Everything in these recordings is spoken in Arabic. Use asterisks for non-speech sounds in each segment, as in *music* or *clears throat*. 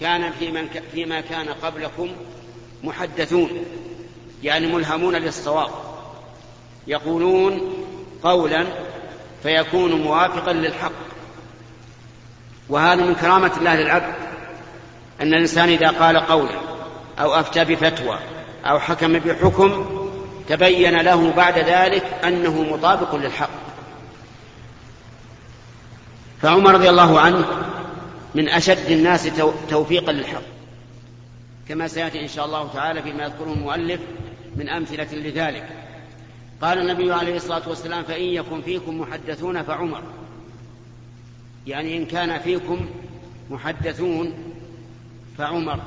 كان في من فيما كان قبلكم محدثون يعني ملهمون للصواب يقولون قولا فيكون موافقا للحق. وهذا من كرامة الله للعبد أن الإنسان إذا قال قولا أو أفتى بفتوى أو حكم بحكم تبين له بعد ذلك أنه مطابق للحق. فعمر رضي الله عنه من أشد الناس توفيقا للحق. كما سيأتي إن شاء الله تعالى فيما يذكره المؤلف من أمثلة لذلك. قال النبي عليه الصلاة والسلام فإن يكن فيكم محدثون فعمر. يعني إن كان فيكم محدثون فعمر.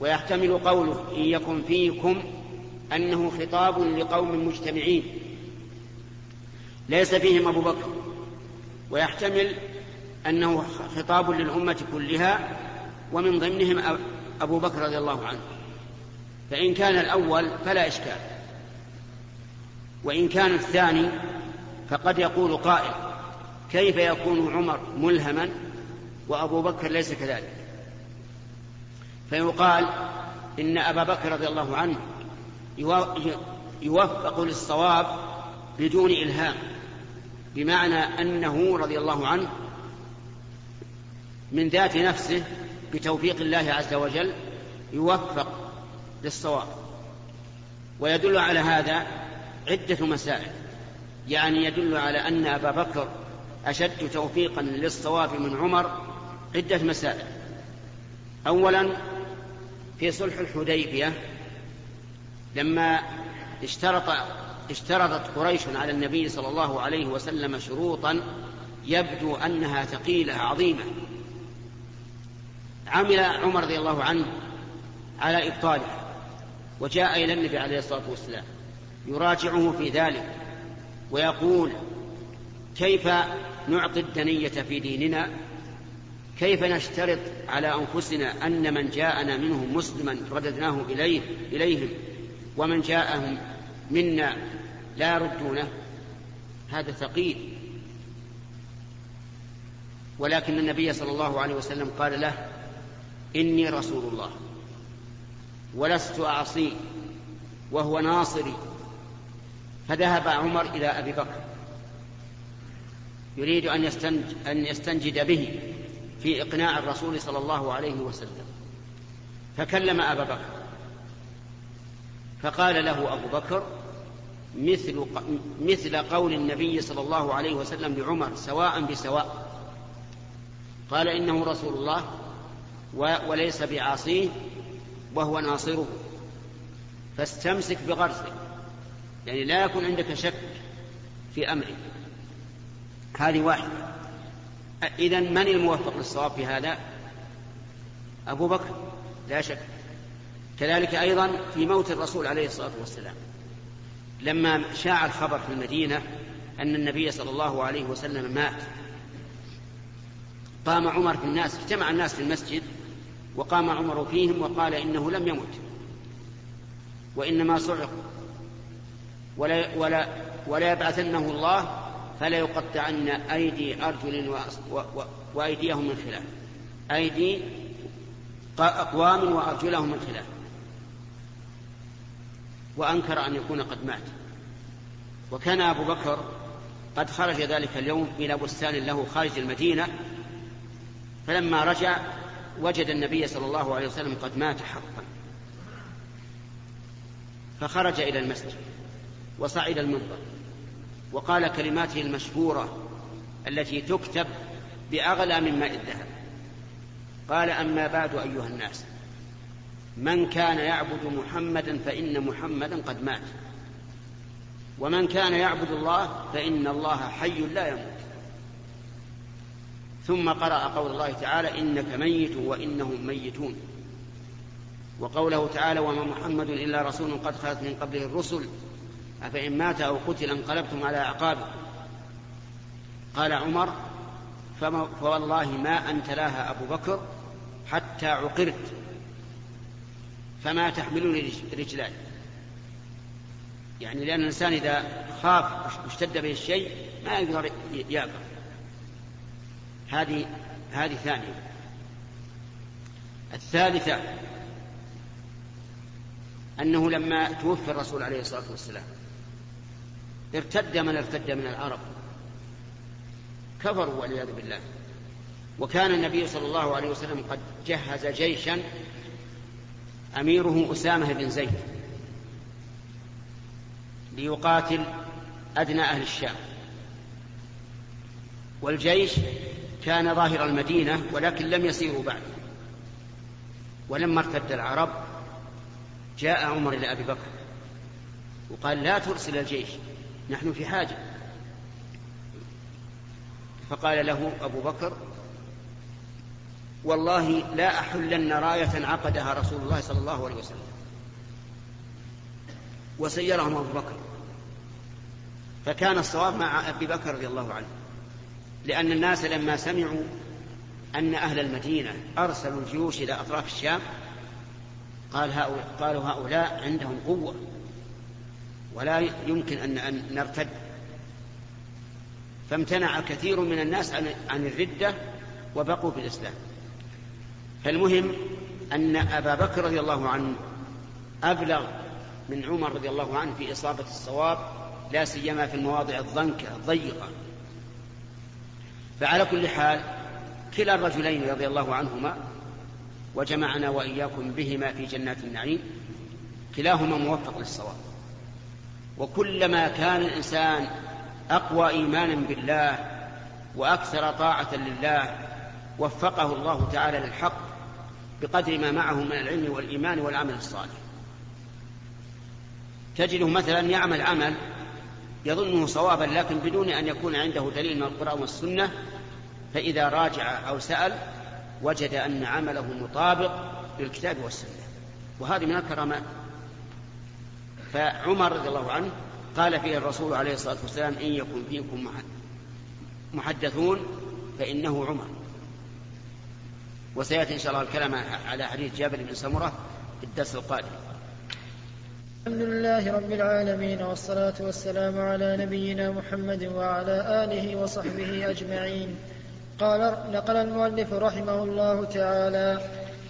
ويحتمل قوله إن يكن فيكم أنه خطاب لقوم مجتمعين. ليس فيهم أبو بكر. ويحتمل أنه خطاب للأمة كلها ومن ضمنهم أبو بكر رضي الله عنه. فإن كان الأول فلا إشكال. وإن كان الثاني فقد يقول قائل كيف يكون عمر ملهما وأبو بكر ليس كذلك؟ فيقال إن أبا بكر رضي الله عنه يوفق للصواب بدون إلهام بمعنى أنه رضي الله عنه من ذات نفسه بتوفيق الله عز وجل يوفق للصواب. ويدل على هذا عدة مسائل. يعني يدل على أن أبا بكر أشد توفيقا للصواب من عمر عدة مسائل. أولا في صلح الحديبية لما اشترط اشترطت قريش على النبي صلى الله عليه وسلم شروطا يبدو أنها ثقيلة عظيمة. عمل عمر رضي الله عنه على إبطالها وجاء إلى النبي عليه الصلاة والسلام يراجعه في ذلك ويقول كيف نعطي الدنية في ديننا؟ كيف نشترط على أنفسنا أن من جاءنا منهم مسلما رددناه إليه إليهم ومن جاءهم منا لا يردونه؟ هذا ثقيل. ولكن النبي صلى الله عليه وسلم قال له إني رسول الله. ولست أعصيه وهو ناصري. فذهب عمر إلى أبي بكر. يريد أن أن يستنجد به في إقناع الرسول صلى الله عليه وسلم. فكلم أبا بكر. فقال له أبو بكر مثل مثل قول النبي صلى الله عليه وسلم لعمر سواء بسواء. قال إنه رسول الله وليس بعاصيه وهو ناصره. فاستمسك بغرسه يعني لا يكون عندك شك في أمره. هذه واحدة. إذا من الموفق للصواب في هذا؟ أبو بكر. لا شك. كذلك أيضا في موت الرسول عليه الصلاة والسلام. لما شاع الخبر في المدينة أن النبي صلى الله عليه وسلم مات قام عمر في الناس اجتمع الناس في المسجد وقام عمر فيهم وقال إنه لم يمت وإنما صعق ولا, ولا, ولا يبعثنه الله فلا يقطعن أيدي أرجل وأيديهم من خلاف. أيدي أقوام وأرجلهم من خلاف. وأنكر أن يكون قد مات. وكان أبو بكر قد خرج ذلك اليوم إلى بستان له خارج المدينة فلما رجع وجد النبي صلى الله عليه وسلم قد مات حقا. فخرج إلى المسجد وصعد المنبر وقال كلماته المشهورة التي تكتب بأغلى من ماء الذهب. قال أما بعد أيها الناس من كان يعبد محمدا فإن محمدا قد مات ومن كان يعبد الله فإن الله حي لا يموت. ثم قرأ قول الله تعالى إنك ميت وإنهم ميتون. وقوله تعالى وما محمد إلا رسول قد خلت من قبله الرسل. أفإن مات أو قتل انقلبتم على أعقابكم. قال عمر فوالله ما أنت لها أبو بكر حتى عقرت. فما تحملني رجلاي. يعني لأن الإنسان إذا خاف واشتد به الشيء ما يقدر يأبى هذه هذه ثانية. الثالثة أنه لما توفي الرسول عليه الصلاة والسلام ارتد من ارتد من العرب. كفروا والعياذ بالله. وكان النبي صلى الله عليه وسلم قد جهز جيشا أميره أسامة بن زيد ليقاتل أدنى أهل الشام. والجيش كان ظاهر المدينة ولكن لم يسيروا بعد. ولما ارتد العرب جاء عمر إلى أبي بكر وقال لا ترسل الجيش نحن في حاجة. فقال له أبو بكر والله لا أحلن راية عقدها رسول الله صلى الله عليه وسلم. وسيرهم أبو بكر. فكان الصواب مع أبي بكر رضي الله عنه. لأن الناس لما سمعوا أن أهل المدينة أرسلوا الجيوش إلى أطراف الشام قال هؤلاء قالوا هؤلاء عندهم قوة ولا يمكن أن نرتد. فامتنع كثير من الناس عن الردة وبقوا في الإسلام. فالمهم أن أبا بكر رضي الله عنه أبلغ من عمر رضي الله عنه في إصابة الصواب لا سيما في المواضع الضنكة الضيقة. فعلى كل حال كلا الرجلين رضي الله عنهما وجمعنا وإياكم بهما في جنات النعيم كلاهما موفق للصواب. وكلما كان الإنسان أقوى إيمانا بالله وأكثر طاعة لله وفقه الله تعالى للحق بقدر ما معه من العلم والإيمان والعمل الصالح. تجده مثلا يعمل عمل يظنه صوابا لكن بدون أن يكون عنده دليل من القرآن والسنة فإذا راجع أو سأل وجد أن عمله مطابق للكتاب والسنة. وهذه من الكرامات. فعمر رضي الله عنه قال فيه الرسول عليه الصلاة والسلام إن يكن فيكم محدثون فإنه عمر. وسيأتي إن شاء الله الكلام على حديث جابر بن سمرة في الدرس القادم. الحمد لله رب العالمين والصلاة والسلام على نبينا محمد وعلى آله وصحبه أجمعين. قال نقل المؤلف رحمه الله تعالى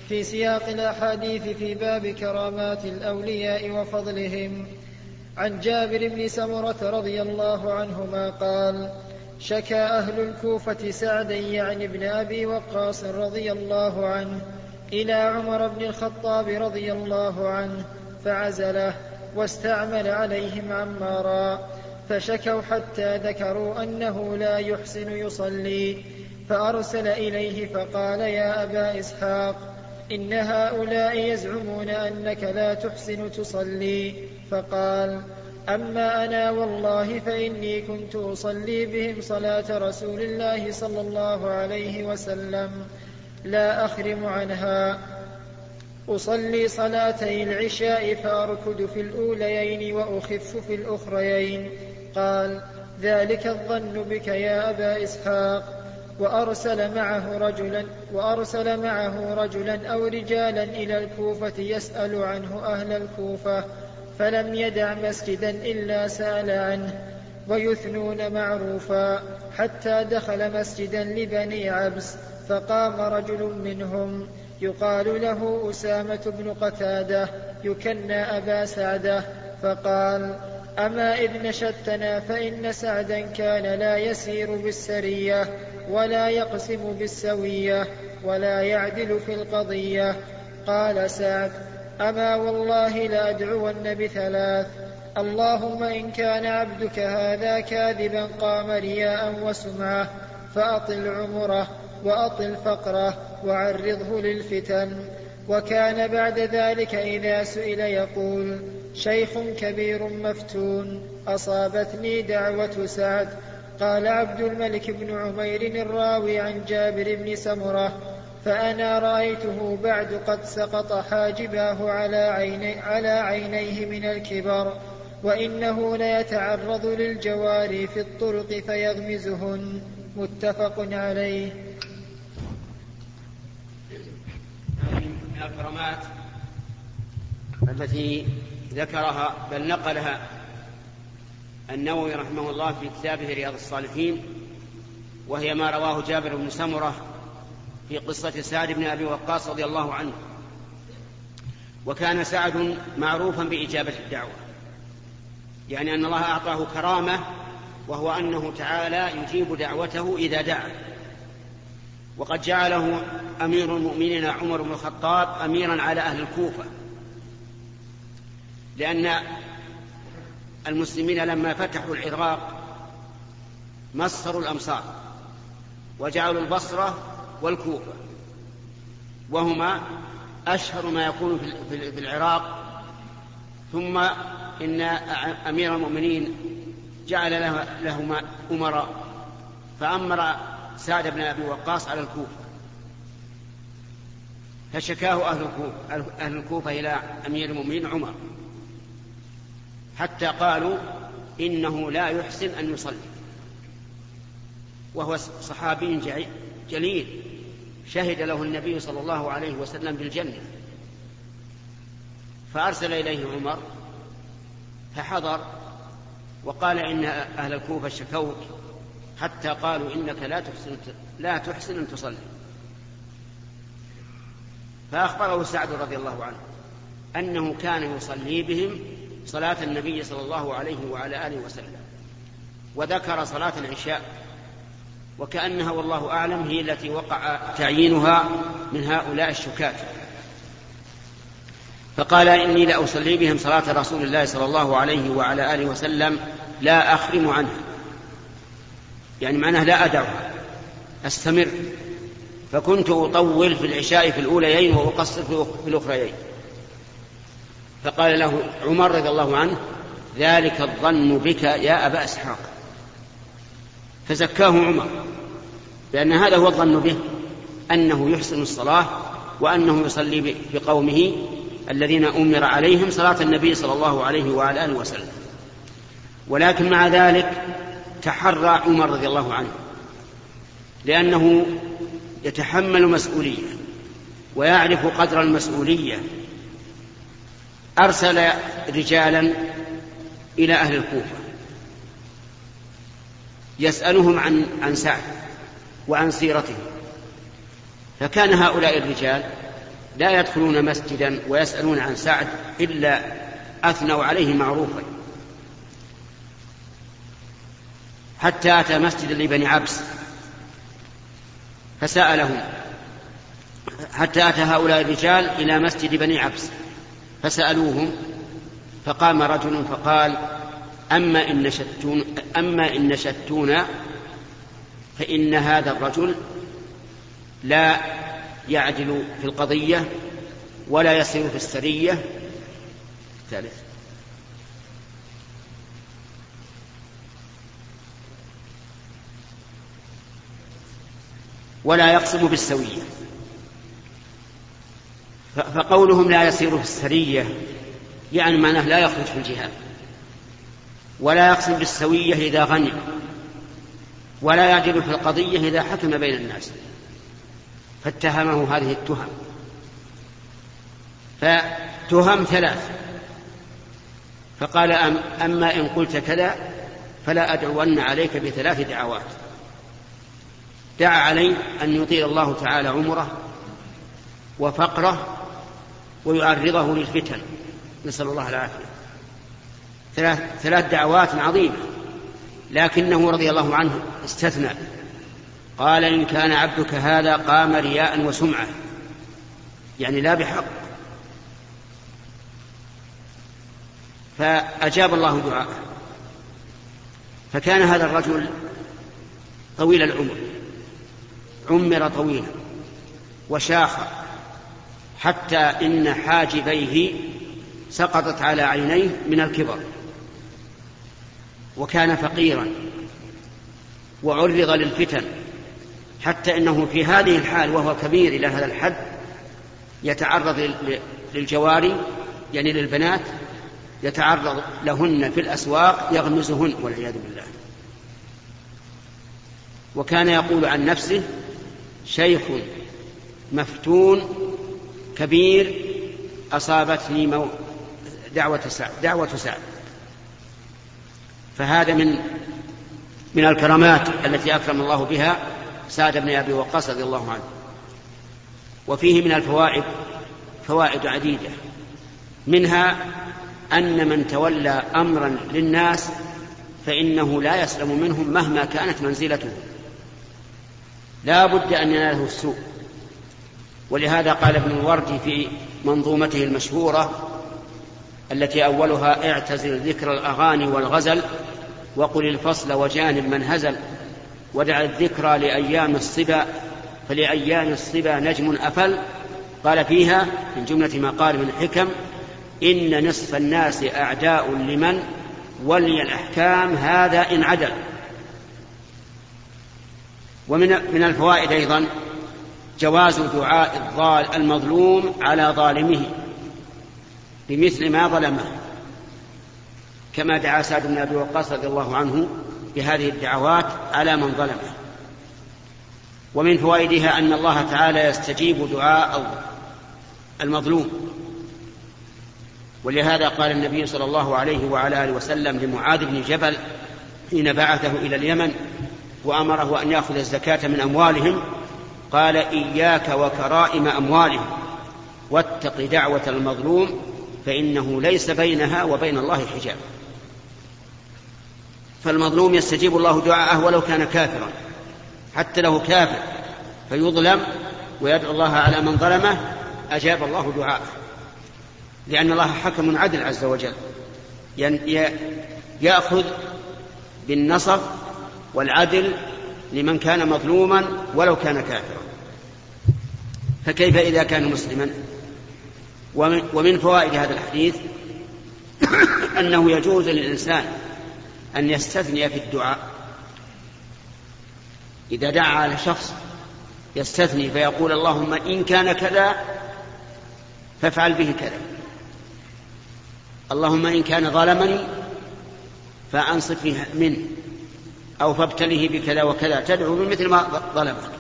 في سياق الأحاديث في باب كرامات الأولياء وفضلهم. عن جابر بن سمرة رضي الله عنهما قال شكى أهل الكوفة سعدا يعني ابن أبي وقاص رضي الله عنه إلى عمر بن الخطاب رضي الله عنه فعزله. واستعمل عليهم عمارا فشكوا حتى ذكروا أنه لا يحسن يصلي فأرسل إليه فقال يا أبا إسحاق إن هؤلاء يزعمون أنك لا تحسن تصلي. فقال أما أنا والله فإني كنت أصلي بهم صلاة رسول الله صلى الله عليه وسلم لا أخرم عنها. أصلي صلاتي العشاء فأركض في الأوليين وأخف في الأخريين. قال ذلك الظن بك يا أبا إسحاق. وأرسل معه رجلا وأرسل معه رجلا أو رجالا إلى الكوفة يسأل عنه أهل الكوفة فلم يدع مسجدا إلا سأل عنه ويثنون معروفا حتى دخل مسجدا لبني عبس فقام رجل منهم. يقال له أسامة بن قتادة يكنى أبا سعدة فقال أما إذ نشدتنا فإن سعدا كان لا يسير بالسرية ولا يقسم بالسوية ولا يعدل في القضية. قال سعد أما والله لأدعون بثلاث. اللهم إن كان عبدك هذا كاذبا قام رياء وسمعة فأطل عمره. وأطل فقره وعرضه للفتن. وكان بعد ذلك إذا سئل يقول شيخ كبير مفتون أصابتني دعوة سعد. قال عبد الملك بن عمير الراوي عن جابر بن سمرة فأنا رأيته بعد قد سقط حاجباه على, عيني على عينيه من الكبر وإنه ليتعرض للجواري في الطرق فيغمزهن. متفق عليه. الكرامات التي ذكرها بل نقلها النووي رحمه الله في كتابه رياض الصالحين وهي ما رواه جابر بن سمرة في قصة سعد بن أبي وقاص رضي الله عنه. وكان سعد معروفا بإجابة الدعوة يعني أن الله أعطاه كرامة وهو أنه تعالى يجيب دعوته إذا دعا. وقد جعله أمير المؤمنين عمر بن الخطاب أميرا على أهل الكوفة. لأن المسلمين لما فتحوا العراق مصروا الأمصار وجعلوا البصرة والكوفة. وهما أشهر ما يكون في العراق. ثم إن أمير المؤمنين جعل لهما أمراء. فأمر سعد بن أبي وقاص على الكوفة. فشكاه أهل الكوفة, أهل الكوفة إلى أمير المؤمنين عمر. حتى قالوا إنه لا يحسن أن يصلي. وهو صحابي جليل. شهد له النبي صلى الله عليه وسلم بالجنة. فأرسل إليه عمر فحضر وقال إن أهل الكوفة شكوك. حتى قالوا إنك لا تحسن لا تحسن أن تصلي. فأخبره سعد رضي الله عنه أنه كان يصلي بهم صلاة النبي صلى الله عليه وعلى آله وسلم وذكر صلاة العشاء وكأنها والله أعلم هي التي وقع تعيينها من هؤلاء الشكاة. فقال إني لأصلي بهم صلاة رسول الله صلى الله عليه وعلى آله وسلم لا أخرم عنها. يعني معناه لا أدعها أستمر. فكنت أطول في العشاء في الأوليين وأقصر في الأخريين. فقال له عمر رضي الله عنه ذلك الظن بك يا أبا إسحاق. فزكاه عمر لأن هذا هو الظن به أنه يحسن الصلاة وأنه يصلي بقومه الذين أمر عليهم صلاة النبي صلى الله عليه وعلى آله وسلم. ولكن مع ذلك تحرى عمر رضي الله عنه لأنه يتحمل مسؤولية ويعرف قدر المسؤولية. أرسل رجالا إلى أهل الكوفة يسألهم عن عن سعد وعن سيرته. فكان هؤلاء الرجال لا يدخلون مسجدا ويسألون عن سعد إلا أثنوا عليه معروفا. حتى أتى مسجد لبني عبس فسألهم حتى أتى هؤلاء الرجال إلى مسجد بني عبس فسألوهم فقام رجل فقال أما إن نشدتون أما إن نشدتونا فإن هذا الرجل لا يعدل في القضية ولا يسير في السرية. ثالث. ولا يقسم بالسوية. فقولهم لا يسير في السرية يعني معناه لا يخرج في الجهاد. ولا يقسم بالسوية إذا غني. ولا يعدل في القضية إذا حكم بين الناس. فاتهمه هذه التهم. فتهم ثلاث. فقال أم أما إن قلت كذا فلا أدعون عليك بثلاث دعوات. دعا عليه أن يطيل الله تعالى عمره وفقره ويعرضه للفتن. نسأل الله العافية. ثلاث, ثلاث دعوات عظيمة. لكنه رضي الله عنه استثنى. قال إن كان عبدك هذا قام رياء وسمعة. يعني لا بحق. فأجاب الله دعاءه. فكان هذا الرجل طويل العمر. عمر طويلا وشاخ حتى إن حاجبيه سقطت على عينيه من الكبر وكان فقيرا وعرض للفتن حتى إنه في هذه الحال وهو كبير إلى هذا الحد يتعرض للجواري يعني للبنات يتعرض لهن في الأسواق يغمزهن والعياذ بالله. وكان يقول عن نفسه شيخ مفتون كبير أصابتني مو... دعوة سعد دعوة سعد. فهذا من من الكرامات التي أكرم الله بها سعد بن أبي وقاص رضي الله عنه. وفيه من الفوائد فوائد عديدة. منها أن من تولى أمرا للناس فإنه لا يسلم منهم مهما كانت منزلته. لا بد أن يناله السوء. ولهذا قال ابن الوردي في منظومته المشهورة التي أولها اعتزل ذكر الأغاني والغزل وقل الفصل وجانب من هزل ودع الذكرى لأيام الصبا فلأيام الصبا نجم أفل. قال فيها من جملة ما قال من الحكم إن نصف الناس أعداء لمن ولي الأحكام هذا إن عدل. ومن من الفوائد أيضا جواز دعاء الضال المظلوم على ظالمه بمثل ما ظلمه. كما دعا سعد بن أبي وقاص رضي الله عنه بهذه الدعوات على من ظلمه. ومن فوائدها أن الله تعالى يستجيب دعاء المظلوم. ولهذا قال النبي صلى الله عليه وعلى آله وسلم لمعاذ بن جبل حين بعثه إلى اليمن وأمره أن يأخذ الزكاة من أموالهم قال إياك وكرائم أموالهم واتق دعوة المظلوم فإنه ليس بينها وبين الله حجاب. فالمظلوم يستجيب الله دعاءه ولو كان كافرا حتى له كافر فيظلم ويدعو الله على من ظلمه أجاب الله دعاءه. لأن الله حكم عدل عز وجل يأخذ بالنصر والعدل لمن كان مظلوما ولو كان كافرا. فكيف إذا كان مسلما؟ ومن فوائد هذا الحديث *coughs* أنه يجوز للإنسان أن يستثني في الدعاء. إذا دعا على شخص يستثني فيقول اللهم إن كان كذا فافعل به كذا. اللهم إن كان ظلمني فأنصف منه. أو فابتله بكذا وكذا. تدعو بمثل ما ظلمك.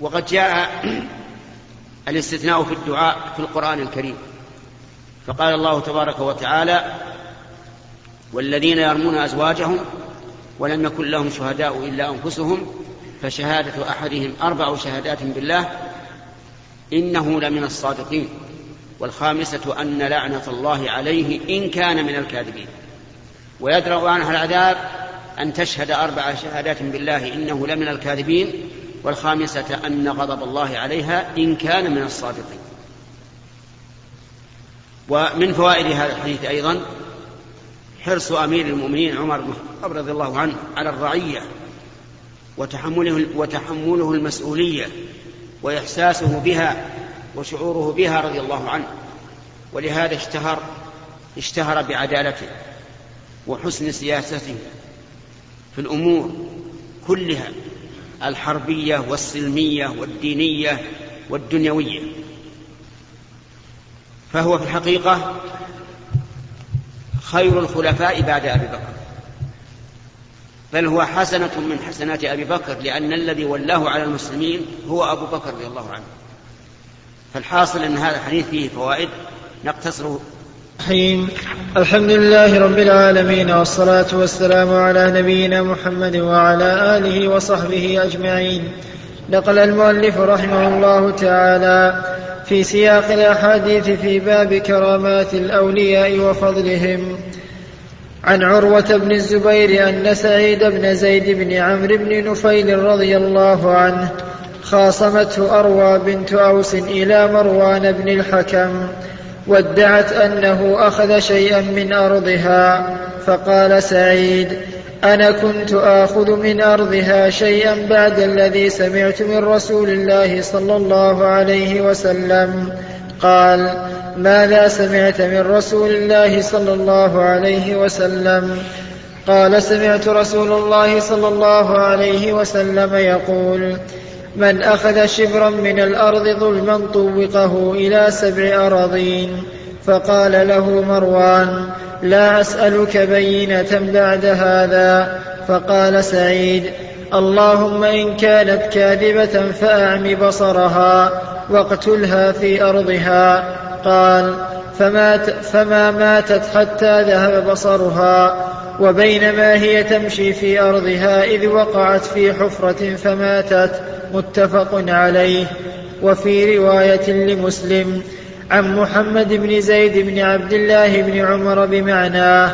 وقد جاء *clears throat* الاستثناء في الدعاء في القرآن الكريم. فقال الله تبارك وتعالى والذين يرمون أزواجهم ولم يكن لهم شهداء إلا أنفسهم فشهادة أحدهم أربع شهادات بالله إنه لمن الصادقين. والخامسة أن لعنة الله عليه إن كان من الكاذبين. ويدرأ عنها العذاب أن تشهد أربع شهادات بالله إنه لمن الكاذبين والخامسة أن غضب الله عليها إن كان من الصادقين. ومن فوائد هذا الحديث أيضا حرص أمير المؤمنين عمر بن الخطاب رضي الله عنه على الرعية وتحمله وتحمله المسؤولية وإحساسه بها وشعوره بها رضي الله عنه. ولهذا اشتهر اشتهر بعدالته وحسن سياسته في الأمور كلها الحربية والسلمية والدينية والدنيوية. فهو في الحقيقة خير الخلفاء بعد أبي بكر. بل هو حسنة من حسنات أبي بكر لأن الذي ولاه على المسلمين هو أبو بكر رضي الله عنه. فالحاصل أن هذا الحديث فيه فوائد نقتصر الرحيم. الحمد لله رب العالمين والصلاة والسلام على نبينا محمد وعلى آله وصحبه أجمعين. نقل المؤلف رحمه الله تعالى في سياق الأحاديث في باب كرامات الأولياء وفضلهم. عن عروة بن الزبير أن سعيد بن زيد بن عمرو بن نفيل رضي الله عنه خاصمته أروى بنت أوس إلى مروان بن الحكم. وادعت أنه أخذ شيئا من أرضها فقال سعيد أنا كنت آخذ من أرضها شيئا بعد الذي سمعت من رسول الله صلى الله عليه وسلم. قال ماذا سمعت من رسول الله صلى الله عليه وسلم؟ قال سمعت رسول الله صلى الله عليه وسلم يقول من أخذ شبرا من الأرض ظلما طوقه إلى سبع أراضين فقال له مروان لا أسألك بينة بعد هذا. فقال سعيد اللهم إن كانت كاذبة فأعم بصرها واقتلها في أرضها. قال فمات فما ماتت حتى ذهب بصرها وبينما هي تمشي في أرضها إذ وقعت في حفرة فماتت متفق عليه. وفي رواية لمسلم عن محمد بن زيد بن عبد الله بن عمر بمعناه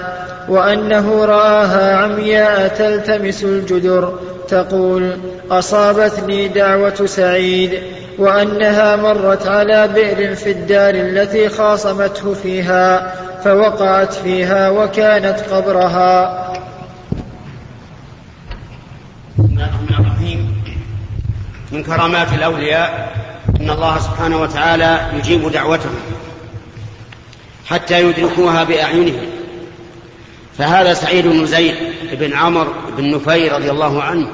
وأنه رآها عمياء تلتمس الجدر تقول أصابتني دعوة سعيد وأنها مرت على بئر في الدار التي خاصمته فيها فوقعت فيها وكانت قبرها. من كرامات الأولياء أن الله سبحانه وتعالى يجيب دعوتهم حتى يدركوها بأعينهم. فهذا سعيد بن زيد بن عمر بن نفي رضي الله عنه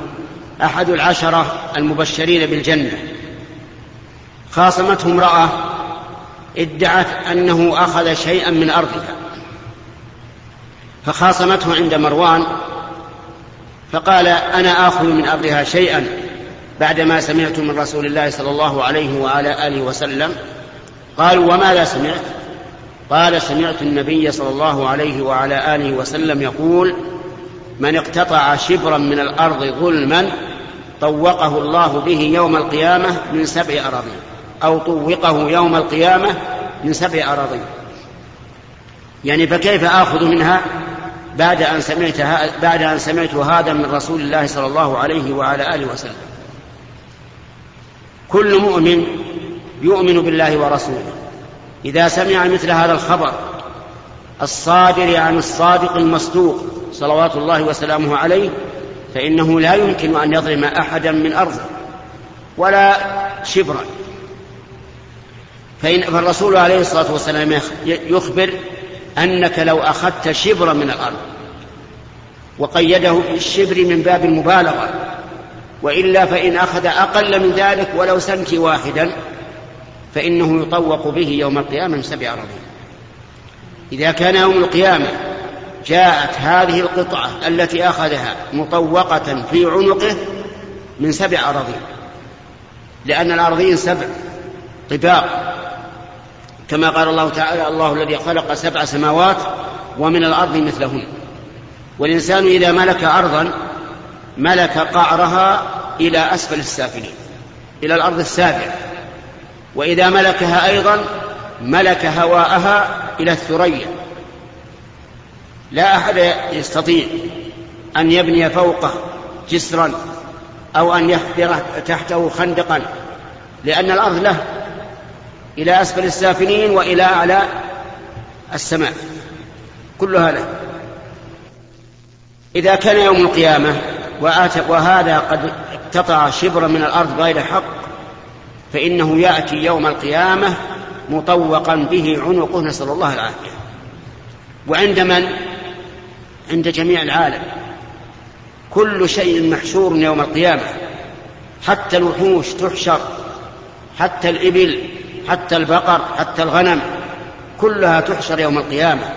أحد العشرة المبشرين بالجنة. خاصمته امرأة ادعت أنه أخذ شيئا من أرضها. فخاصمته عند مروان فقال أنا آخذ من أرضها شيئا بعدما سمعت من رسول الله صلى الله عليه وعلى آله وسلم قالوا وماذا سمعت؟ قال سمعت النبي صلى الله عليه وعلى آله وسلم يقول من اقتطع شبرا من الأرض ظلما طوقه الله به يوم القيامة من سبع أراضين أو طوقه يوم القيامة من سبع أراضين يعني فكيف آخذ منها بعد أن سمعت بعد أن سمعت هذا من رسول الله صلى الله عليه وعلى آله وسلم؟ كل مؤمن يؤمن بالله ورسوله. إذا سمع مثل هذا الخبر الصادر عن الصادق المصدوق صلوات الله وسلامه عليه فإنه لا يمكن أن يظلم أحدا من أرضه ولا شبرا. فإن فالرسول عليه الصلاة والسلام يخبر أنك لو أخذت شبرا من الأرض وقيده بالشبر من باب المبالغة وإلا فإن أخذ أقل من ذلك ولو سنت واحدا فإنه يطوق به يوم القيامة من سبع أراضين إذا كان يوم القيامة جاءت هذه القطعة التي أخذها مطوقة في عنقه من سبع أراضين. لأن الأرضين سبع طباق. كما قال الله تعالى الله الذي خلق سبع سماوات ومن الأرض مثلهن. والإنسان إذا ملك أرضا ملك قعرها إلى أسفل السافلين إلى الأرض السابعة. وإذا ملكها أيضا ملك هواءها إلى الثريا. لا أحد يستطيع أن يبني فوقه جسرا أو أن يحفر تحته خندقا لأن الأرض له إلى أسفل السافلين وإلى أعلى السماء. كلها له. إذا كان يوم القيامة وهذا قد اقتطع شبرا من الأرض غير حق فإنه يأتي يوم القيامة مطوقا به عنقه نسأل الله العافية. وعند من؟ عند جميع العالم. كل شيء محشور يوم القيامة حتى الوحوش تحشر حتى الإبل حتى البقر حتى الغنم كلها تحشر يوم القيامة.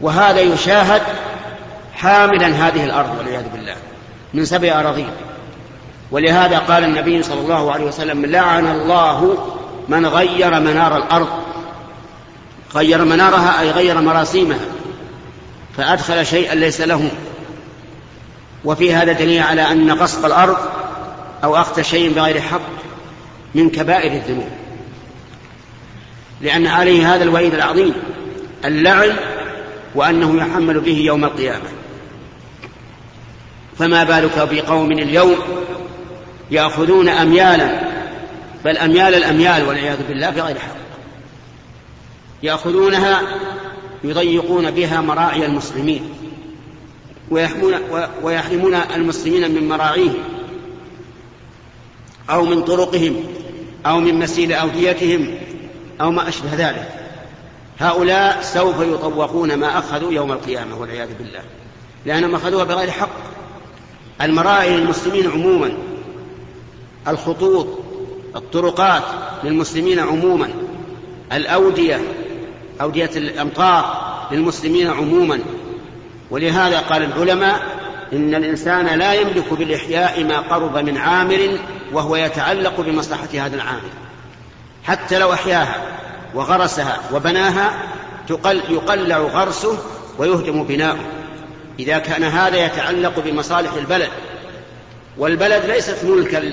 وهذا يشاهد حاملا هذه الأرض والعياذ بالله. من سبع أراضين. ولهذا قال النبي صلى الله عليه وسلم لعن الله من غير منار الأرض. غير منارها أي غير مراسيمها. فأدخل شيئا ليس له. وفي هذا دليل على أن غصب الأرض أو أخذ شيء بغير حق من كبائر الذنوب. لأن عليه هذا الوعيد العظيم اللعن وأنه يحمل به يوم القيامة. فما بالك بقوم اليوم يأخذون أميالا؟ بل أميال الأميال والعياذ بالله بغير حق. يأخذونها يضيقون بها مراعي المسلمين ويحمون ويحرمون المسلمين من مراعيهم أو من طرقهم أو من مسيل أوديتهم أو ما أشبه ذلك. هؤلاء سوف يطوقون ما أخذوا يوم القيامة والعياذ بالله لأنهم أخذوها بغير حق. المراعي للمسلمين عموما الخطوط الطرقات للمسلمين عموما الأودية أودية الأمطار للمسلمين عموما. ولهذا قال العلماء إن الإنسان لا يملك بالإحياء ما قرب من عامر وهو يتعلق بمصلحة هذا العامر حتى لو أحياها وغرسها وبناها يقلع غرسه ويهدم بناؤه. إذا كان هذا يتعلق بمصالح البلد والبلد ليست ملكا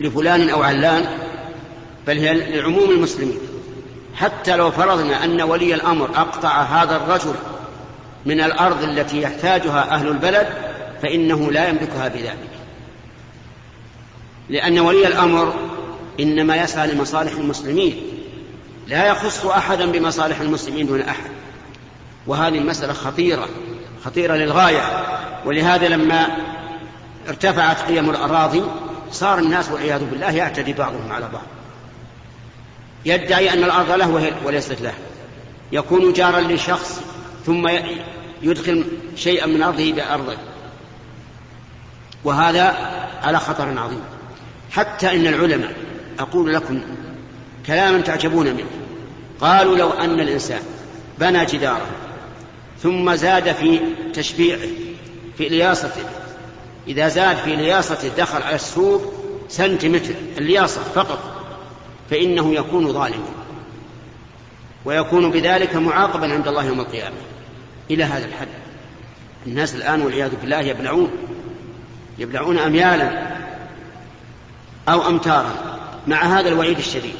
لفلان أو علان بل هي لعموم المسلمين. حتى لو فرضنا أن ولي الأمر أقطع هذا الرجل من الأرض التي يحتاجها أهل البلد فإنه لا يملكها بذلك. لأن ولي الأمر إنما يسعى لمصالح المسلمين لا يخص أحدا بمصالح المسلمين دون أحد. وهذه المسألة خطيرة خطيرة للغاية. ولهذا لما ارتفعت قيم الأراضي صار الناس والعياذ بالله يعتدي بعضهم على بعض. يدعي أن الأرض له وليست له. يكون جارا لشخص ثم يدخل شيئا من أرضه بأرضه وهذا على خطر عظيم. حتى إن العلماء أقول لكم كلاما تعجبون منه قالوا لو أن الإنسان بنى جدارا ثم زاد في تشبيعه في لياصته إذا زاد في لياصته دخل على السوق سنتيمتر اللياصة فقط فإنه يكون ظالما. ويكون بذلك معاقبا عند الله يوم القيامة. إلى هذا الحد. الناس الآن والعياذ بالله يبلعون. يبلعون أميالا أو أمتارا مع هذا الوعيد الشديد.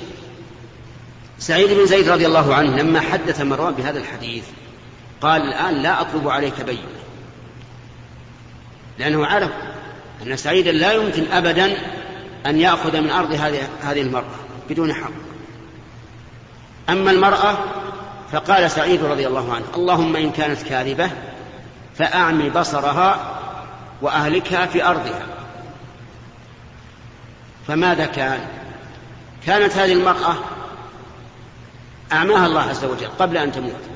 سعيد بن زيد رضي الله عنه لما حدث مروان بهذا الحديث قال الآن لا أطلب عليك بين لأنه عرف أن سعيدا لا يمكن أبدا أن يأخذ من أرض هذه المرأة بدون حق. أما المرأة فقال سعيد رضي الله عنه اللهم إن كانت كاذبة فأعمي بصرها وأهلكها في أرضها. فماذا كان؟ كانت هذه المرأة أعماها الله عز وجل قبل أن تموت.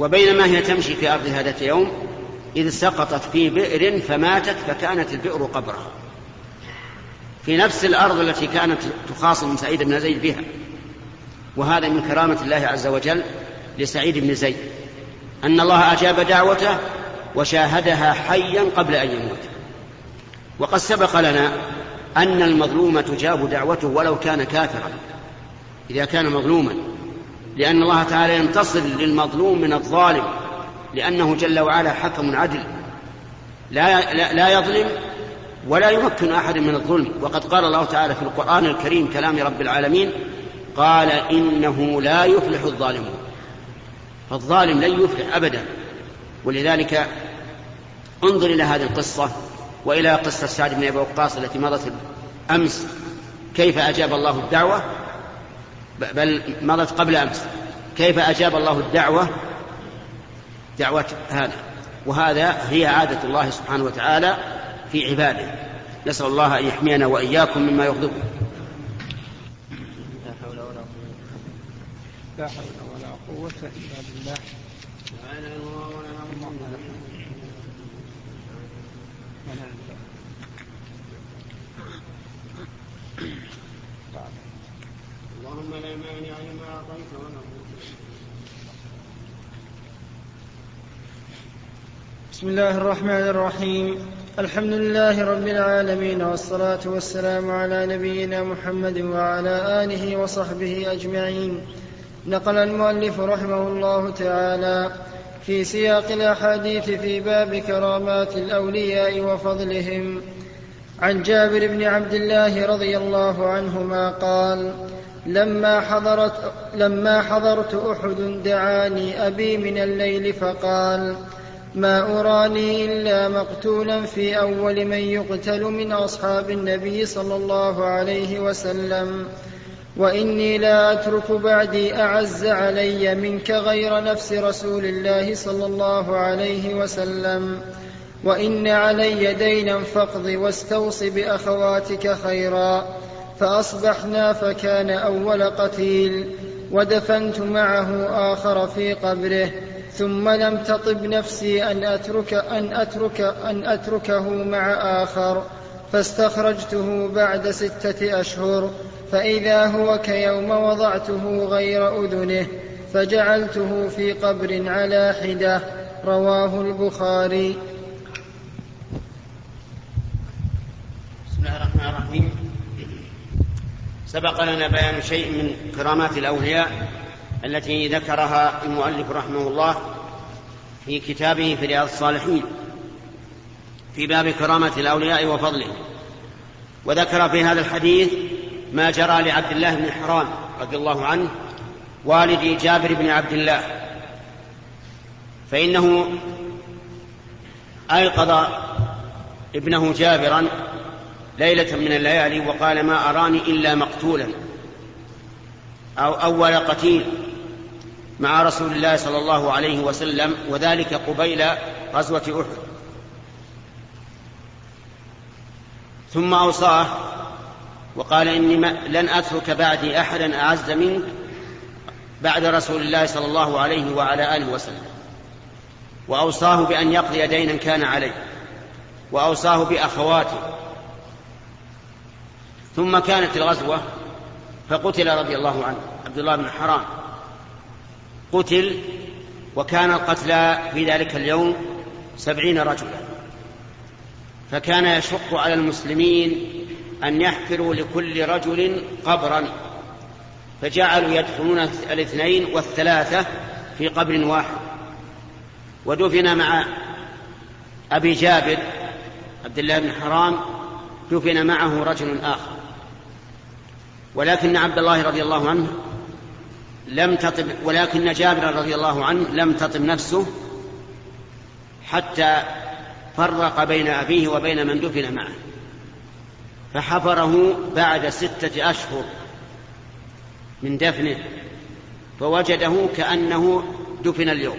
وبينما هي تمشي في أرضها ذات يوم إذ سقطت في بئر فماتت فكانت البئر قبرها. في نفس الأرض التي كانت تخاصم سعيد بن زيد بها. وهذا من كرامة الله عز وجل لسعيد بن زيد. أن الله أجاب دعوته وشاهدها حيا قبل أن يموت. وقد سبق لنا أن المظلوم تجاب دعوته ولو كان كافرا. إذا كان مظلوما لأن الله تعالى ينتصر للمظلوم من الظالم لأنه جل وعلا حكم عدل. لا, لا, لا يظلم ولا يمكن أحد من الظلم. وقد قال الله تعالى في القرآن الكريم كلام رب العالمين قال إنه لا يفلح الظالمون. فالظالم لن يفلح أبدا. ولذلك انظر إلى هذه القصة وإلى قصة سعد بن أبي وقاص التي مضت أمس. كيف أجاب الله الدعوة؟ بل مضت قبل أمس. كيف أجاب الله الدعوة؟ دعوة هذا. وهذا هي عادة الله سبحانه وتعالى في عباده. نسأل الله أن يحمينا وإياكم مما يغضبه لا حول ولا قوة لا حول ولا قوة إلا بالله. اللهم لا مانع لما أعطيت ولا بسم الله الرحمن الرحيم. الحمد لله رب العالمين والصلاة والسلام على نبينا محمد وعلى آله وصحبه أجمعين. نقل المؤلف رحمه الله تعالى في سياق الأحاديث في باب كرامات الأولياء وفضلهم. عن جابر بن عبد الله رضي الله عنهما قال لما حضرت لما حضرت أحد دعاني أبي من الليل فقال ما أراني إلا مقتولا في أول من يقتل من أصحاب النبي صلى الله عليه وسلم وإني لا أترك بعدي أعز علي منك غير نفس رسول الله صلى الله عليه وسلم وإن علي دينا فاقض واستوص بأخواتك خيرا فأصبحنا فكان أول قتيل ودفنت معه آخر في قبره ثم لم تطب نفسي أن أترك أن أترك أن أتركه مع آخر فاستخرجته بعد ستة أشهر فإذا هو كيوم وضعته غير أذنه فجعلته في قبر على حدة رواه البخاري. بسم الله الرحمن الرحيم. سبق لنا بيان شيء من كرامات الأولياء التي ذكرها المؤلف رحمه الله في كتابه في رياض الصالحين في باب كرامة الأولياء وفضلهم وذكر في هذا الحديث ما جرى لعبد الله بن حرام رضي الله عنه والد جابر بن عبد الله. فإنه أيقظ ابنه جابرا ليلة من الليالي وقال ما أراني إلا مقتولا أو أول قتيل مع رسول الله صلى الله عليه وسلم وذلك قبيل غزوة أحد. ثم أوصاه وقال إني لن أترك بعدي أحدا أعز منك بعد رسول الله صلى الله عليه وعلى آله وسلم. وأوصاه بأن يقضي دينا كان عليه وأوصاه بأخواته ثم كانت الغزوة فقتل رضي الله عنه عبد الله بن حرام. قتل وكان القتلى في ذلك اليوم سبعين رجلا. فكان يشق على المسلمين أن يحفروا لكل رجل قبرا. فجعلوا يدخلون الاثنين والثلاثة في قبر واحد. ودفن مع أبي جابر عبد الله بن حرام دفن معه رجل آخر. ولكن عبد الله رضي الله عنه لم تطب ولكن جابر رضي الله عنه لم تطب نفسه حتى فرق بين أبيه وبين من دفن معه. فحفره بعد ستة أشهر من دفنه فوجده كأنه دفن اليوم.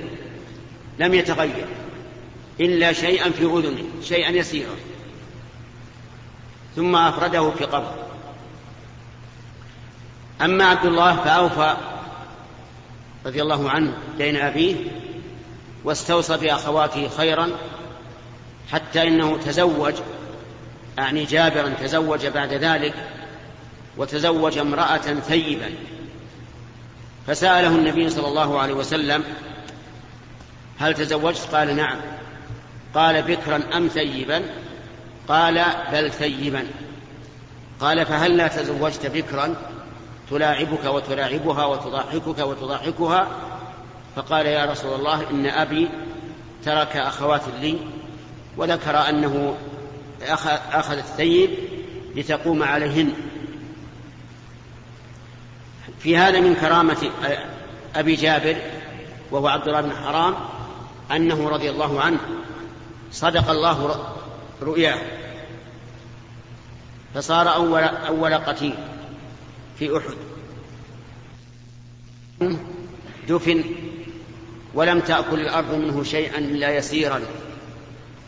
لم يتغير إلا شيئا في أذنه شيئا يسيرا. ثم أفرده في قبر أما عبد الله فأوفى رضي الله عنه دين أبيه واستوصى بأخواته خيرا حتى إنه تزوج أعني جابرا تزوج بعد ذلك وتزوج امرأة ثيبا فسأله النبي صلى الله عليه وسلم هل تزوجت؟ قال نعم. قال بكرا أم ثيبا؟ قال بل ثيبا. قال فهل لا تزوجت بكرا؟ تلاعبك وتلاعبها وتضاحكك وتضاحكها فقال يا رسول الله إن أبي ترك أخوات لي وذكر أنه أخذ الثيب لتقوم عليهن. في هذا من كرامة أبي جابر وهو عبد الله بن حرام أنه رضي الله عنه صدق الله رؤياه. فصار أول, أول قتيل. في أحد. دفن ولم تأكل الأرض منه شيئا إلا يسيرا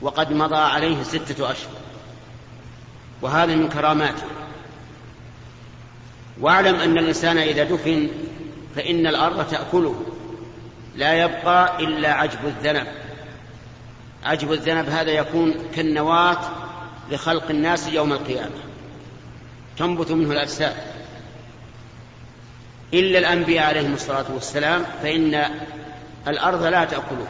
وقد مضى عليه ستة أشهر. وهذا من كراماته. واعلم أن الإنسان إذا دفن فإن الأرض تأكله. لا يبقى إلا عجب الذنب. عجب الذنب هذا يكون كالنواة لخلق الناس يوم القيامة. تنبت منه الأجساد. إلا الأنبياء عليهم الصلاة والسلام فإن الأرض لا تأكله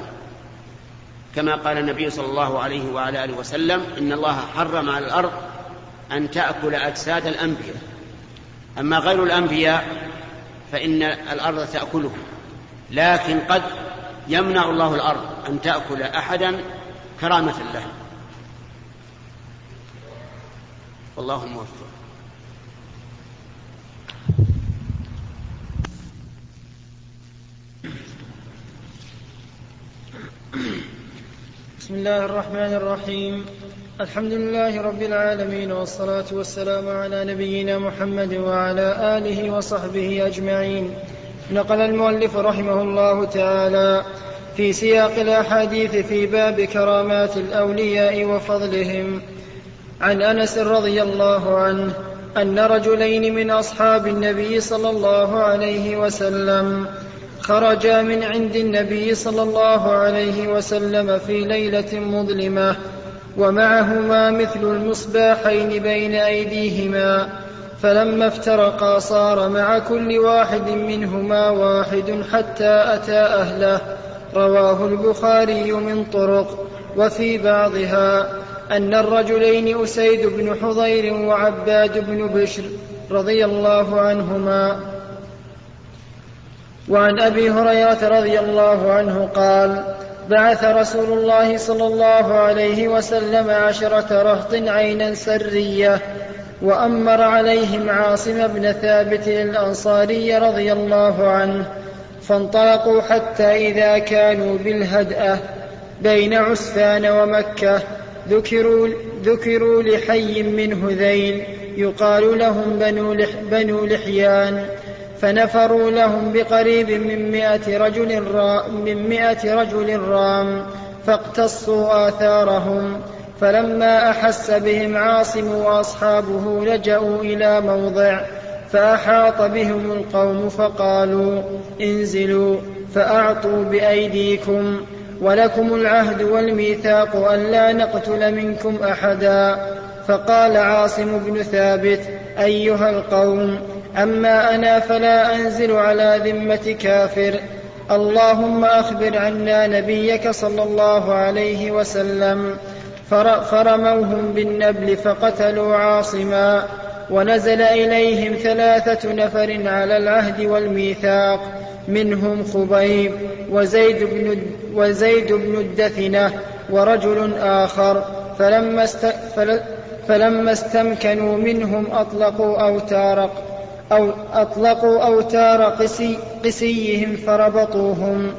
كما قال النبي صلى الله عليه وعلى آله وسلم إن الله حرم على الأرض أن تأكل أجساد الأنبياء. أما غير الأنبياء فإن الأرض تأكله لكن قد يمنع الله الأرض أن تأكل أحدا كرامة له. والله الموفق بسم الله الرحمن الرحيم. الحمد لله رب العالمين والصلاة والسلام على نبينا محمد وعلى آله وصحبه أجمعين. نقل المؤلف رحمه الله تعالى في سياق الأحاديث في باب كرامات الأولياء وفضلهم. عن أنس رضي الله عنه أن رجلين من أصحاب النبي صلى الله عليه وسلم خرجا من عند النبي صلى الله عليه وسلم في ليلة مظلمة ومعهما مثل المصباحين بين أيديهما فلما افترقا صار مع كل واحد منهما واحد حتى أتى أهله. رواه البخاري من طرق وفي بعضها أن الرجلين أسيد بن حضير وعباد بن بشر رضي الله عنهما وعن أبي هريرة رضي الله عنه قال بعث رسول الله صلى الله عليه وسلم عشرة رهط عينا سرية وأمر عليهم عاصم بن ثابت الأنصاري رضي الله عنه فانطلقوا حتى إذا كانوا بالهدأة بين عسفان ومكة ذكروا, ذكروا لحي من هذيل يقال لهم بنو, لح بنو لحيان. فنفروا لهم بقريب من مائة رجل, من مئة رجل رام فاقتصوا آثارهم. فلما أحس بهم عاصم وأصحابه لجأوا إلى موضع فأحاط بهم القوم فقالوا انزلوا فأعطوا بأيديكم. ولكم العهد والميثاق ألا نقتل منكم أحدا. فقال عاصم بن ثابت أيها القوم أما أنا فلا أنزل على ذمة كافر. اللهم أخبر عنا نبيك صلى الله عليه وسلم. فرموهم بالنبل فقتلوا عاصما. ونزل إليهم ثلاثة نفر على العهد والميثاق. منهم خبيب وزيد بن, وزيد بن الدثنة ورجل آخر. فلما, است فلما استمكنوا منهم أطلقوا أوتار أو أطلقوا أوتار قسي قسيهم فربطوهم.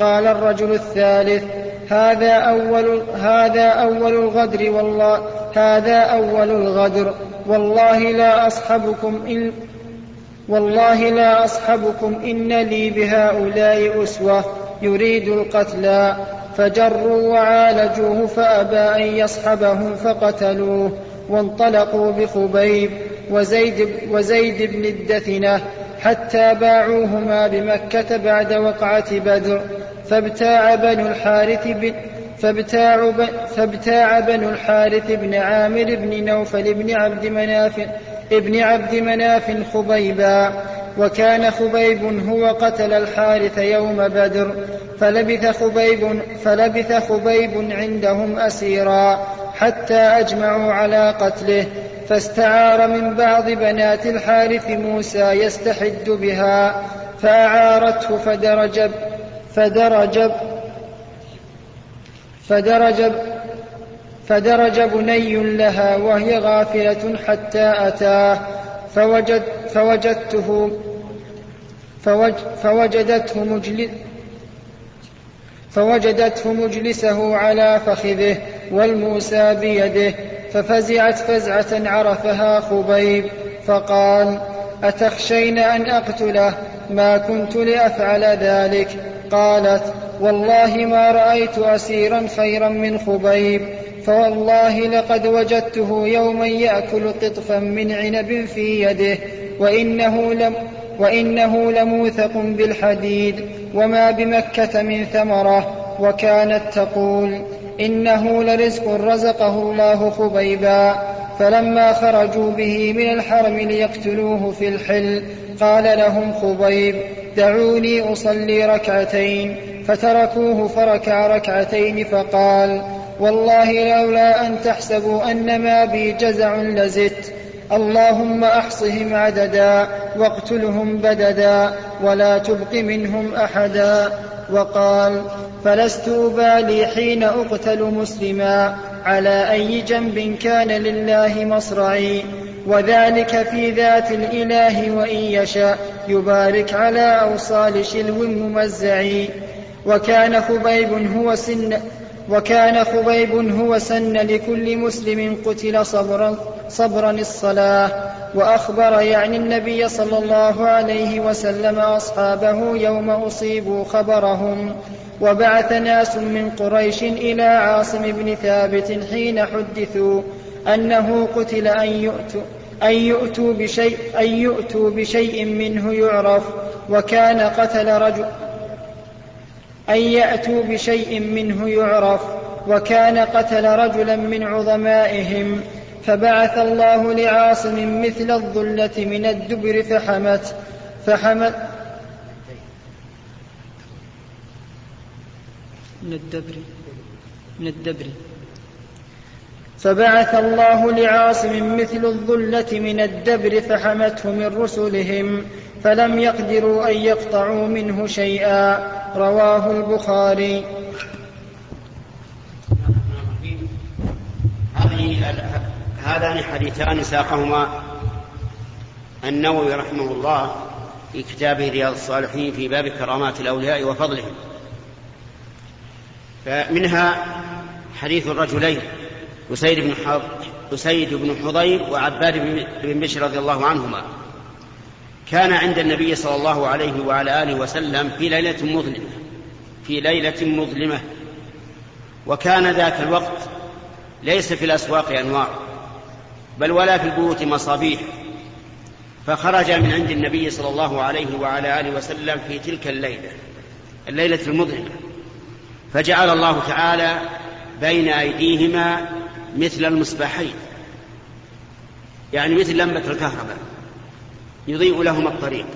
قال الرجل الثالث هذا أول هذا أول الغدر والله هذا أول الغدر. والله لا أصحبكم إن والله لا أصحبكم إن لي بهؤلاء أسوة يريد القتلى فجروا وعالجوه فأبى أن يصحبهم فقتلوه. وانطلقوا بخبيب وزيد, وزيد بن الدثنة حتى باعوهما بمكة بعد وقعة بدر فابتاع بنو الحارث بن فابتاع, فابتاع بنو الحارث بن عامر بن نوفل بن عبد مناف ابن عبد مناف خبيبا وكان خبيب هو قتل الحارث يوم بدر فلبث خبيب فلبث خبيب عندهم أسيرا حتى أجمعوا على قتله. فاستعار من بعض بنات الحارث موسى يستحد بها فأعارته فدرج فدرج فدرج فدرج بني لها وهي غافلة حتى أتاه فوجد فوجدته فوج فوجدته مجلس فوجدته مجلسه على فخذه والموسى بيده ففزعت فزعة عرفها خبيب فقال أتخشين أن أقتله؟ ما كنت لأفعل ذلك. قالت والله ما رأيت أسيرا خيرا من خبيب فوالله لقد وجدته يوما يأكل قطفا من عنب في يده وإنه لم وإنه لموثق بالحديد وما بمكة من ثمرة وكانت تقول إنه لرزق رزقه الله خبيبا فلما خرجوا به من الحرم ليقتلوه في الحل قال لهم خبيب دعوني أصلي ركعتين فتركوه فركع ركعتين فقال والله لولا أن تحسبوا أن ما بي جزع لزدت اللهم أحصهم عددا واقتلهم بددا ولا تبق منهم أحدا وقال فلست أبالي حين أقتل مسلما على أي جنب كان لله مصرعي. وذلك في ذات الإله وإن يشاء يبارك على أوصال شلو ممزع وكان خبيب هو سن وكان خبيب هو سن لكل مسلم قتل صبرا, صبرا الصلاة وأخبر يعني النبي صلى الله عليه وسلم أصحابه يوم أصيبوا خبرهم. وبعث ناس من قريش إلى عاصم بن ثابت حين حدثوا أنه قتل أن يؤتوا أن يؤتوا بشيء, أن يؤتوا بشيء منه يعرف وكان قتل رجل أن يأتوا بشيء منه يعرف وكان قتل رجلا من عظمائهم فبعث الله لعاصم مثل الظلة من الدبر فحمت فحمت من الدبر من الدبر. فبعث الله لعاصم مثل الظلة من الدبر فحمته من رسلهم فلم يقدروا أن يقطعوا منه شيئا. رواه البخاري. هذان حديثان ساقهما. النووي رحمه الله في كتابه رياض الصالحين في باب كرامات الأولياء وفضلهم. فمنها حديث الرجلين أسيد بن حضير وعباد بن بشر رضي الله عنهما. كان عند النبي صلى الله عليه وعلى آله وسلم في ليلة مظلمة في ليلة مظلمة. وكان ذاك الوقت ليس في الأسواق أنوار بل ولا في البيوت مصابيح. فخرج من عند النبي صلى الله عليه وعلى آله وسلم في تلك الليلة الليلة المظلمة. فجعل الله تعالى بين أيديهما مثل المصباحين يعني مثل لمبة الكهرباء. يضيء لهما الطريق.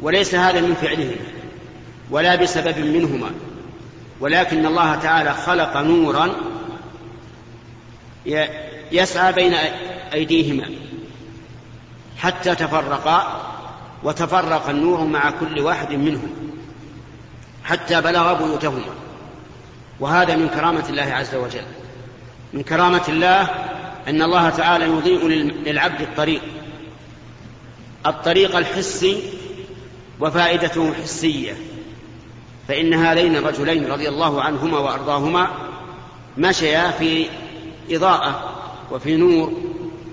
وليس هذا من فعلهما ولا بسبب منهما ولكن الله تعالى خلق نورا يسعى بين أيديهما حتى تفرقا وتفرق النور مع كل واحد منهم حتى بلغ بيوتهما. وهذا من كرامة الله عز وجل. من كرامة الله أن الله تعالى يضيء للعبد الطريق. الطريق الحسي وفائدته حسية فإن هذين الرجلين رضي الله عنهما وأرضاهما مشيا في إضاءة وفي نور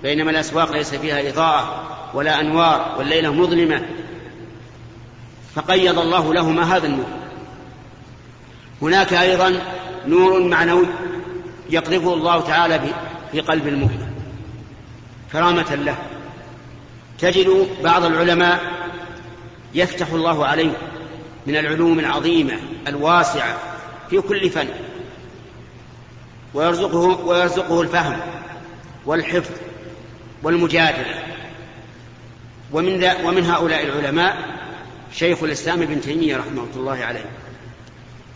بينما الأسواق ليس فيها إضاءة ولا أنوار والليلة مظلمة. فقيض الله لهما هذا النور. هناك أيضا نور معنوي يقذفه الله تعالى في قلب المؤمن كرامة له. تجد بعض العلماء يفتح الله عليه من العلوم العظيمة الواسعة في كل فن ويرزقه ويرزقه الفهم والحفظ والمجادلة. ومن ومن هؤلاء العلماء شيخ الإسلام ابن تيمية رحمه الله عليه.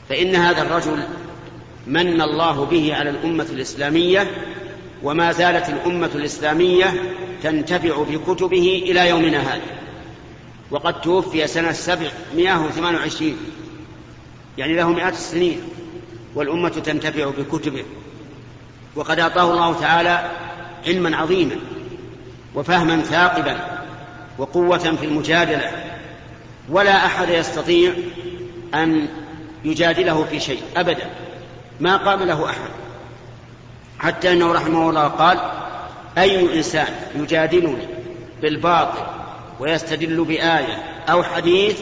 فإن هذا الرجل من الله به على الأمة الإسلامية وما زالت الأمة الإسلامية تنتفع بكتبه إلى يومنا هذا. وقد توفي سنة سبعمائة وثمان وعشرين. يعني له مئات السنين. والأمة تنتفع بكتبه. وقد أعطاه الله تعالى علما عظيما. وفهما ثاقبا. وقوة في المجادلة. ولا أحد يستطيع أن يجادله في شيء. أبدا. ما قام له أحد. حتى أنه رحمه الله قال أي إنسان يجادلني بالباطل ويستدل بآية أو حديث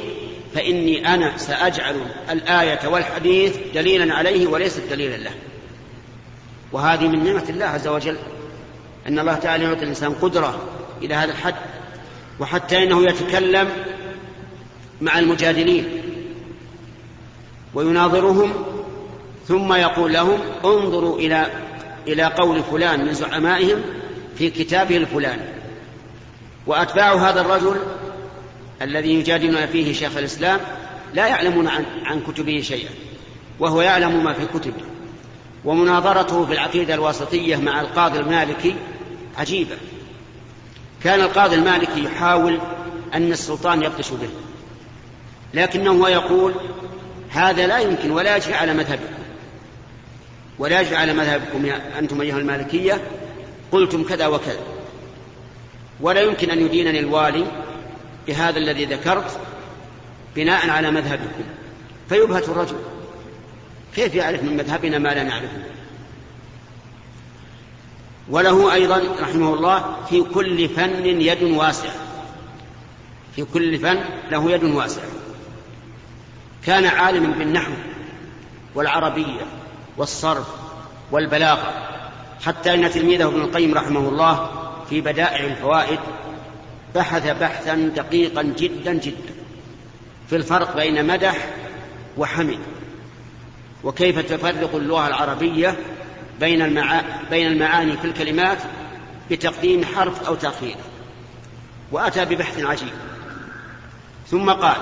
فإني أنا سأجعل الآية والحديث دليلا عليه وليست دليلا له. وهذه من نعمة الله عز وجل أن الله تعالى يعطي الإنسان قدرة إلى هذا الحد وحتى إنه يتكلم مع المجادلين ويناظرهم ثم يقول لهم انظروا إلى إلى قول فلان من زعمائهم في كتابه الفلاني. وأتباع هذا الرجل الذي يجادلنا فيه شيخ الإسلام لا يعلمون عن, عن كتبه شيئا وهو يعلم ما في كتبه. ومناظرته في العقيدة الواسطية مع القاضي المالكي عجيبة. كان القاضي المالكي يحاول أن السلطان يبطش به لكنه يقول هذا لا يمكن ولا يجري على مذهبكم ولا يجري على مذهبكم يا أنتم أيها المالكية قلتم كذا وكذا. ولا يمكن أن يدينني الوالي بهذا الذي ذكرت بناء على مذهبكم. فيبهت الرجل. كيف يعرف من مذهبنا ما لا نعرفه؟ وله أيضا رحمه الله في كل فن يد واسعة في كل فن له يد واسعة كان عالما بالنحو والعربية والصرف والبلاغة. حتى أن تلميذه ابن القيم رحمه الله في بدائع الفوائد بحث بحثا دقيقا جدا جدا في الفرق بين مدح وحمد وكيف تفرق اللغة العربية بين المعا... بين المعاني في الكلمات بتقديم حرف أو تأخير. وأتى ببحث عجيب. ثم قال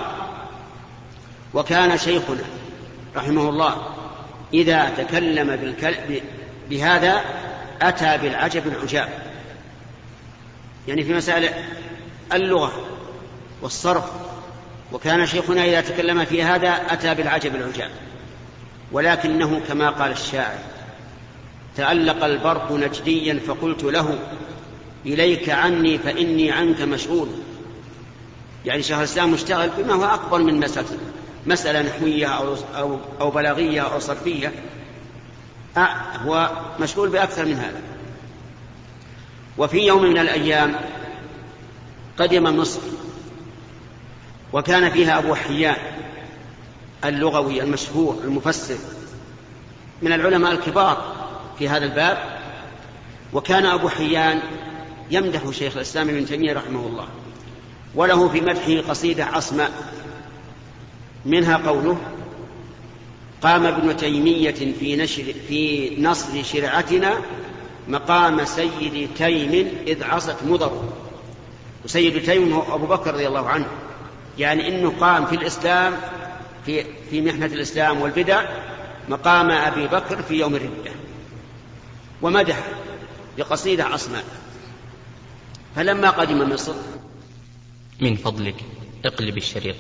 وكان شيخنا رحمه الله إذا تكلم بالكل... بهذا أتى بالعجب العجاب. يعني في مسائل اللغة والصرف وكان شيخنا إذا تكلم في هذا أتى بالعجب العجاب. ولكنه كما قال الشاعر تألق البرق نجديا فقلت له إليك عني فإني عنك مشغول. يعني شيخ الإسلام مشتغل بما هو أكبر من مسألة مسألة نحوية أو, أو, أو بلاغية أو صرفية. هو مشغول بأكثر من هذا. وفي يوم من الأيام قدم مصر وكان فيها أبو حيان اللغوي المشهور المفسر من العلماء الكبار في هذا الباب وكان أبو حيان يمدح شيخ الإسلام ابن تيمية رحمه الله وله في مدحه قصيدة عصماء منها قوله قام ابن تيمية في نشر في نصر شرعتنا مقام سيد تيم إذ عصت مضر وسيد تيم هو أبو بكر رضي الله عنه. يعني إنه قام في الإسلام في في محنة الإسلام والبدع مقام أبي بكر في يوم الردة. ومدح بقصيدة عصماء. فلما قدم مصر من فضلك اقلب الشريط.